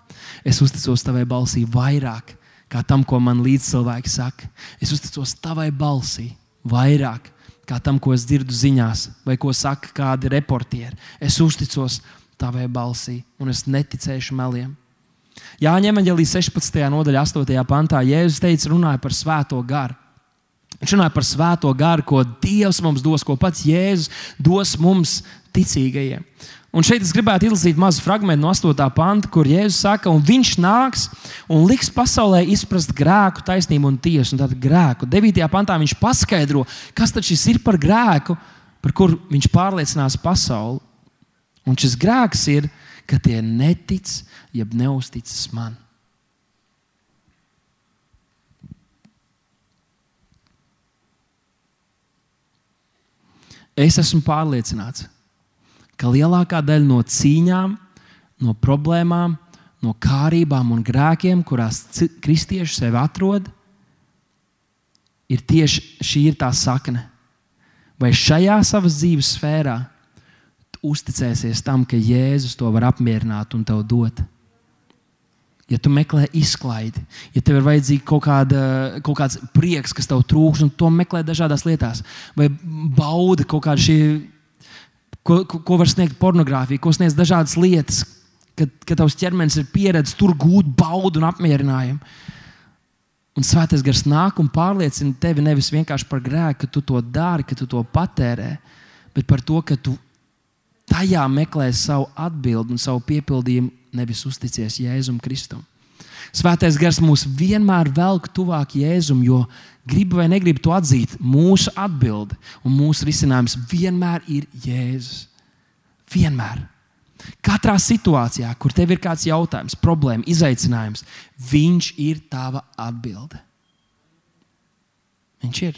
Es uzticos tavai balsī vairāk kā tam, ko man līdzcilvēki saka. Es uzticos tavai balsī vairāk kā tam, ko es dzirdu ziņās, vai ko saka kādi reportieri. Es uzticos tavai balsī, un es neticēšu meliem. Jāņem arī 16. nodaļā, 8. pantā, Jēzus teica, runāja par svēto garu. Viņš runāja par svēto garu, ko Dievs mums dos, ko pats Jēzus dos mums ticīgajiem. Un šeit es gribētu izlasīt mazu fragment no 8. panta, kur Jēzus saka, un viņš nāks un liks pasaulē izprast grēku, taisnību un tiesu. Un tad grēku. 9. pantā viņš paskaidro, kas tad šis ir par grēku, par kuru viņš pārliecinās pasauli. Un šis grēks ir, ka tie netic, jeb neusticas man. Es esmu pārliecināts, ka lielākā daļa no cīņām, no problēmām, no kārībām un grēkiem, kurās kristieši sevi atrod, ir tieši šī ir tā sakne. Vai šajā savas dzīves sfērā uzticēsies tam, ka Jēzus to var apmierināt un tev dot? Ja tu meklē izklaidi, ja tev ir vajadzīga kaut, kāda, kaut kāds prieks, kas tev trūks, un to meklē dažādās lietās, vai bauda kaut kāda šī ko, ko, ko var sniegt pornogrāfija, ko sniedz dažādas lietas, kad, kad tavs ķermenis ir pieredzējis tur gūt baudu un apmierinājumu. Un svētais gars nāk un pārliecina tevi nevis vienkārši par grēku, ka tu to dari, ka tu to patērē, bet par to, ka tu tajā meklē savu atbildi un savu piepildījumu, nevis uzticies Jēzum Kristum. Svētais gars mūs vienmēr velk tuvāk Jēzum, jo gribi vai negribi to atzīt, mūsu atbilde un mūsu risinājums vienmēr ir Jēzus. Vienmēr. Katrā situācijā, kur tev ir kāds jautājums, problēma, izaicinājums, Viņš ir tava atbilde. Viņš ir.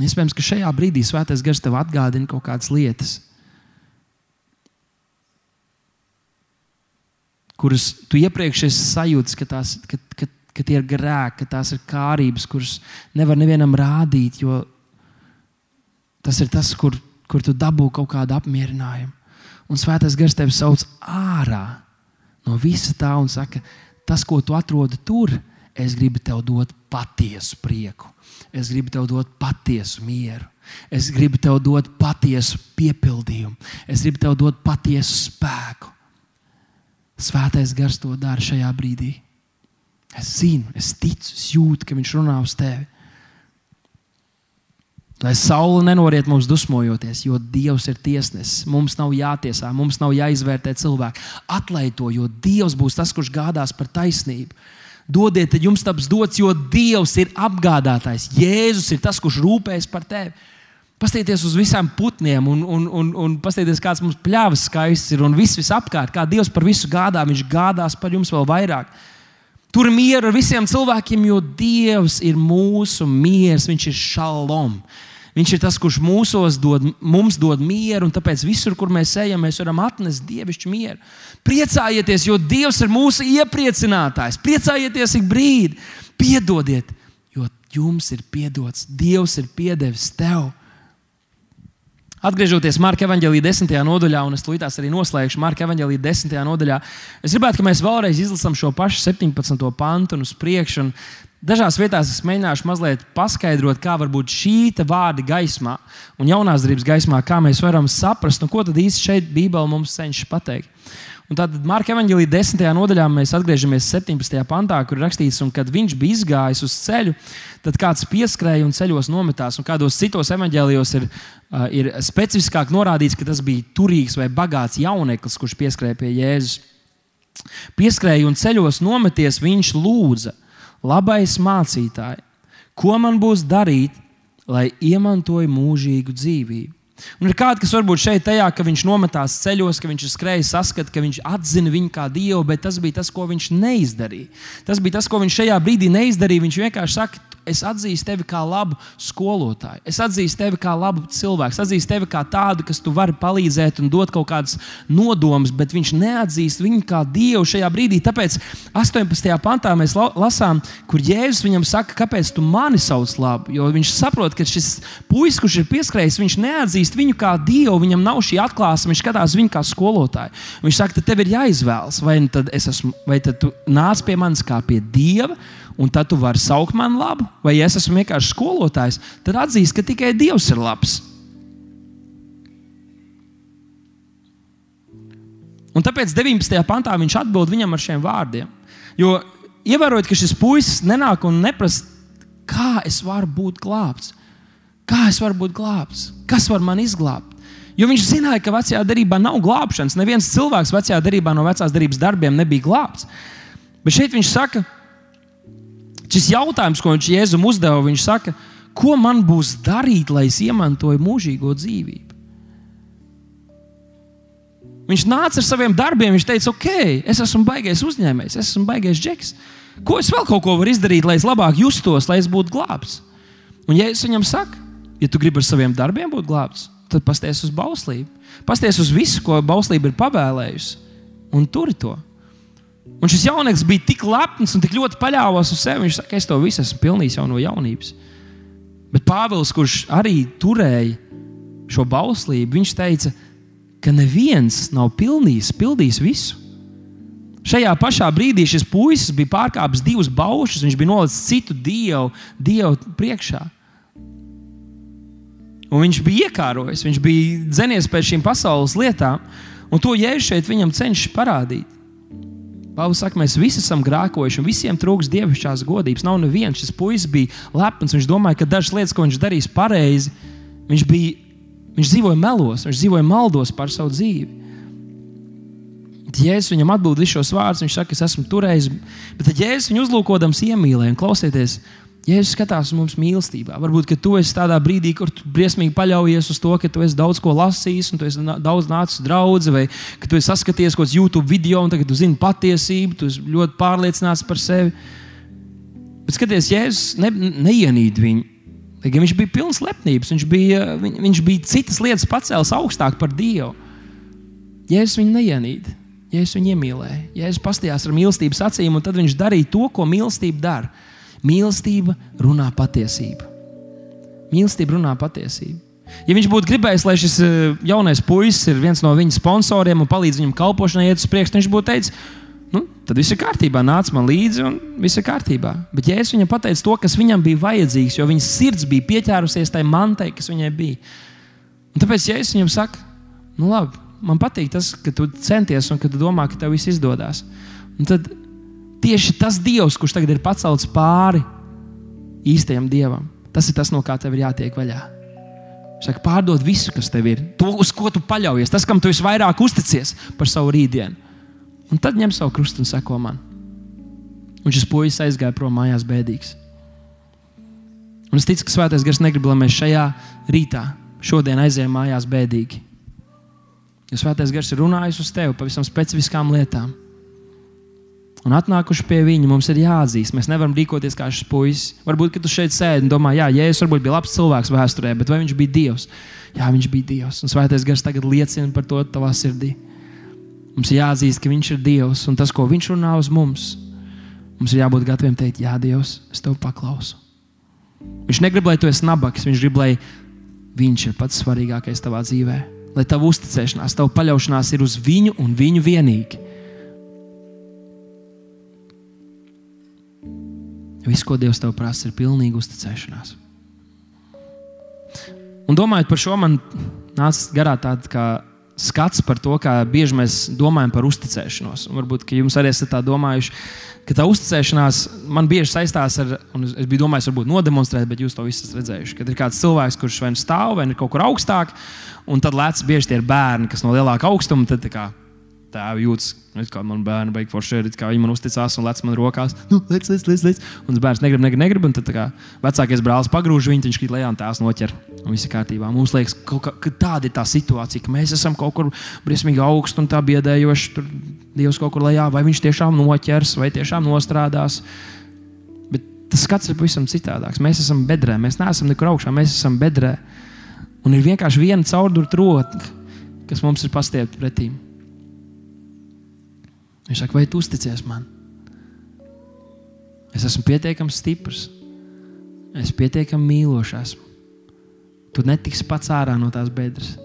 Iespējams, ka šajā brīdī Svētais Gars tev atgādina kaut kādas lietas, kuras tu iepriekš esi sajūtis, ka, tās, ka, ka, ka tie ir grēki, ka tās ir kārības, kuras nevar nevienam rādīt, jo tas ir tas, kur, kur tu dabū kaut kādu apmierinājumu. Un Svētais Gars tevi sauc ārā no visa tā un saka, tas, ko tu atrodi tur, es gribu tev dot patiesu prieku. Es gribu tev dot patiesu mieru. Es gribu tev dot patiesu piepildījumu. Es gribu tev dot patiesu spēku. Svētais gars to dara šajā brīdī. Es zinu, es ticu, es jūtu, ka viņš runā uz tevi. Lai saule nenoriet mums dusmojoties, jo Dievs ir tiesnesis. Mums nav jātiesā, mums nav jāizvērtē cilvēki. Atlaid to, jo Dievs būs tas, kurš gādās par taisnību. Dodiet, tad jums taps dots, jo Dievs ir apgādātājs. Jēzus ir tas, kurš rūpējas par tevi. Pastieties uz visām putniem, un, un, un, un pastieties, kāds mums pļāvas skaists ir un viss visapkārt. Kā Dievs par visu gādā, Viņš gādās par jums vēl vairāk. Tur ir miera ar visiem cilvēkiem, jo Dievs ir mūsu miers, Viņš ir šalom. Viņš ir tas, kurš mūsos dod, mums dod mieru, un tāpēc visur, kur mēs ejam, mēs varam atnest dievišķu mieru. Priecājieties, jo Dievs ir mūsu iepriecinātājs. Priecājieties ik brīdi, piedodiet, jo jums ir piedots. Dievs ir piedevis tev. Atgriežoties Marka evanģēlīja 10. nodaļā, un es to arī noslēgšu Marka evanģēlīja 10. nodaļā, es gribētu, lai mēs vēlreiz izlasām šo pašu 17. pantu un uz priekšu. Dažās vietās es mēģināšu mazliet paskaidrot, kā varbūt šī vārda gaismā un jaunās darbības gaismā, kā mēs varam saprast, ko tad īsti šeit Bībele mums cenšas pateikt. Un tad Marka evanģēlīja 10. nodaļā mēs atgriežamies 17. pantā, kur rakstīts, un kad viņš bija izgājis uz ceļu, tad kāds pieskrēja un ceļos nometās. Un kādos citos evanģēlijos ir, uh, ir specifiskāk norādīts, ka tas bija turīgs vai bagāts jauneklis, kurš pieskrēja pie Jēzus. Pieskrēja un ceļos nometies, viņš lūdza, labais mācītāj, ko man būs darīt, lai iemantoju mūžīgu dzīvību? Un ir kādi, kas varbūt šeit tajā, ka viņš nometās ceļos, ka viņš ir skrējis, saskata, ka viņš atzina viņu kā dievu, bet tas bija tas, ko viņš neizdarīja. Tas bija tas, ko viņš šajā brīdī neizdarīja. Viņš vienkārši saka, es atzīstu tevi kā labu skolotāju. Es atzīstu tevi kā labu cilvēku. Es atzīstu tevi kā tādu, kas tu vari palīdzēt un dot kaut kādas nodomus, bet viņš neatzīst viņu kā dievu šajā brīdī. Tāpēc 18. pantā mēs lasām, kur Jēzus viņam saka, kāpēc tu mani sauc labu. Jo viņš saprot, ka šis puisis, kurš ir pieskrējis, viņš neatzīst viņu kā dievu, viņam nav šī atklāsme, viņš skatās viņu kā skolotāju. Viņš saka, tev ir jāizvēlas, vai, nu tad esmu, vai tad tu nāc pie manis kā pie dieva un tad tu vari saukt mani labu, vai es esmu vienkārši skolotājs, tad atzīst, ka tikai Dievs ir labs. Un tāpēc 19. pantā viņš atbild viņam ar šiem vārdiem. Jo ievērojot, ka šis puisis nenāk un neprasa, kā es varu būt glābts, kā es varu būt glābts, kas var man izglābt. Jo viņš zināja, ka vecajā darbā nav glābšanas. Neviens cilvēks vecajā darbā no vecās darbības darbiem nebija glābts. Bet šeit viņš saka, Šis jautājums, ko viņš Jēzum uzdeva, viņš saka, ko man būs darīt, lai es iemantoju mūžīgo dzīvību? Viņš nāca ar saviem darbiem, viņš teica, ok, es esmu baigais uzņēmējs, es esmu baigais džeks. Ko es vēl kaut ko varu izdarīt, lai es labāk justos, lai es būtu glābts? Un, ja es viņam saku, ja tu gribi ar saviem darbiem būt glābts, tad pasties uz bauslību. Pasties uz visu, ko bauslība ir pavēlējusi, un turi to. Un šis jaunieks bija tik lepns un tik ļoti paļāvās uz sevi. Viņš saka, es to visu esmu pilnījis jau no jaunības. Bet Pāvils, kurš arī turēja šo bauslību, viņš teica, ka neviens nav pilnījis, pildījis visu. Šajā pašā brīdī šis puisis bija pārkāpis divus baušus, viņš bija nolicis citu dievu, dievu priekšā. Un viņš bija iekārojis, viņš bija dzenies pēc šīm pasaules lietām, un to jēzus šeit viņam cenšas parādīt. Pāvils saka, mēs visi esam grēkojuši, un visiem trūks dievišķās godības. Nav neviens. Šis puisis bija lepns. Viņš domāja, ka dažas lietas, ko viņš darīs pareizi, viņš, bija, viņš dzīvoja melos, viņš dzīvoja maldos par savu dzīvi. Jēzus viņam atbild visus šos vārdus. Viņš saka, es esmu turējis. Bet Jēzus viņu uzlūkodams iemīlēja un klausieties, Jēzus skatās uz mums mīlestībā. Varbūt tu esi tādā brīdī, kur tu briesmīgi paļaujies uz to, ka tu esi daudz ko lasījis, un tu esi daudz nācis uz draugu, vai ka tu esi saskaties kaut kādu YouTube video, un tagad tu zini patiesību, tu esi ļoti pārliecināts par sevi. Bet skaties, Jēzus ne, neienīd viņu. Lai viņš bija pilns lepnības, viņš bija, viņ, viņš bija citas lietas pacēlis augstāk par Dievu. Jēzus viņu neienīd. Jēzus viņu iemīlēja. Jēzus pastījās ar mīlestības acīm, un tad viņš darīja to, ko mīlestība dara. Mīlestība runā patiesību. Mīlestība runā patiesību. Ja viņš būtu gribējis, lai šis eh, jaunais puisis ir viens no viņa sponsoriem un palīdz viņam kalpošanai, iet uz priekšu, viņš būtu teicis, nu, tad viss ir kārtībā, nāc man līdzi un viss ir kārtībā. Bet es viņam pateicu to, kas viņam bija vajadzīgs, jo viņa sirds bija pieķērusies tai mantai, kas viņai bija. Un tāpēc, es viņam saku, nu labi, man patīk tas, ka tu centies un ka tu domā, ka tev viss izdodas. Un tad Tieši tas Dievs, kurš tagad ir pacelts pāri īstajam Dievam, tas ir tas, no kā tev ir jātiek vaļā. Saka, pārdod visu, kas tev ir, to, uz ko tu paļaujies, tas, kam tu visvairāk uzticies par savu rītdienu. Un tad ņem savu krustu un seko man. Un šis puisis aizgāja prom mājās bēdīgs. Un es ticu, ka Svētais Gars negrib, lai mēs šajā rītā, šodien aizējām mājās bēdīgi. Jo Svētais Gars ir runājis uz tevi pavisam specifiskām lietām un atnākuši pie viņa, mums ir jāatzīst. Mēs nevaram rīkoties kā šis puisis. Varbūt, ka tu šeit sēdi un domā, jā, Jēzus varbūt bija labs cilvēks vēsturē, bet vai viņš bija Dievs? Jā, viņš bija Dievs. Un Svētais Gars tagad liecina par to tavā sirdī. Mums ir jāatzīst, ka viņš ir Dievs un tas, ko viņš runā uz mums, mums ir jābūt gataviem teikt, Jā, Dievs, es tev paklausu. Viņš negrib, lai tu esi nabaks, viņš grib, lai viņš ir pats svarīgākais tavā dzīvē. Lai tava uzticēšanās, tava paļaušanās ir uz viņu un viņu vienīgi. Viss, ko Dievs tev prasa, ir pilnīga uzticēšanās. Un domājot par šo, man nāca garā tāds skats par to, kā bieži mēs domājam par uzticēšanos. Un varbūt jums arī esat tā domājuši, ka tā uzticēšanās man bieži saistās ar, un es biju domājis, varbūt nodemonstrēt, bet jūs to visu esat redzējuši. Kad ir kāds cilvēks, kurš vai nu stāv, vai nu kaut kur augstāk, un tad lec bieži tie ir bērni, kas no lielāka augstuma tēvi jūtas, kā man bērni beigas forši, kā viņi man uzticās un lec man rokās. Nu, lec, lec, lec, lec. Un bērns negrib, negrib, negrib. Un tad kā, vecākais brālis pagrūž viņu, viņš krīt lejā un tās noķer. Un viss ir kārtībā. Mums liekas, ka, ka tāda ir tā situācija, ka mēs esam kaut kur briesmīgi augstu un tā biedējoši. Tur Dievs kaut kur lejā, vai viņš tiešām noķers, vai tiešām nostrādās. Bet tas skats ir pavisam citādāks. Mēs esam bedrē, mēs neesam nekur augšā, mēs esam bedrē. Un ir vienkārši viena caurdurta rota, kas mums ir pastiepta pretī. Viņš saka, vai tu uzticies man? Es esmu pietiekami stiprs, es pietiekami mīlošs. Esmu. Tu netiksi pats ārā no tās bedres.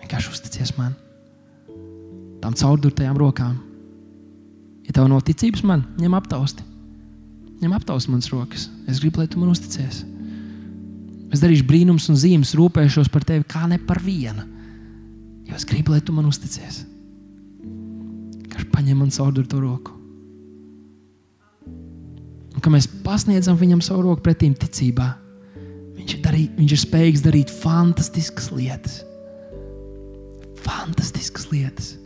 Vienkārši uzticies man, tām caurdurtajām rokām. Ja tev nav ticības man, ņem aptausti. Ņem aptausti manas rokas. Es gribu, lai tu man uzticies. Es darīšu brīnums un zīmes, rūpēšos par tevi kā ne par vienu. Jo es gribu, lai tu man uzticies vienkārši paņem man caur to roku. Un, kad mēs pasniedzam viņam savu roku pretīm ticībā, viņš ir, darīt, viņš ir spējīgs darīt fantastiskas lietas. Fantastiskas lietas.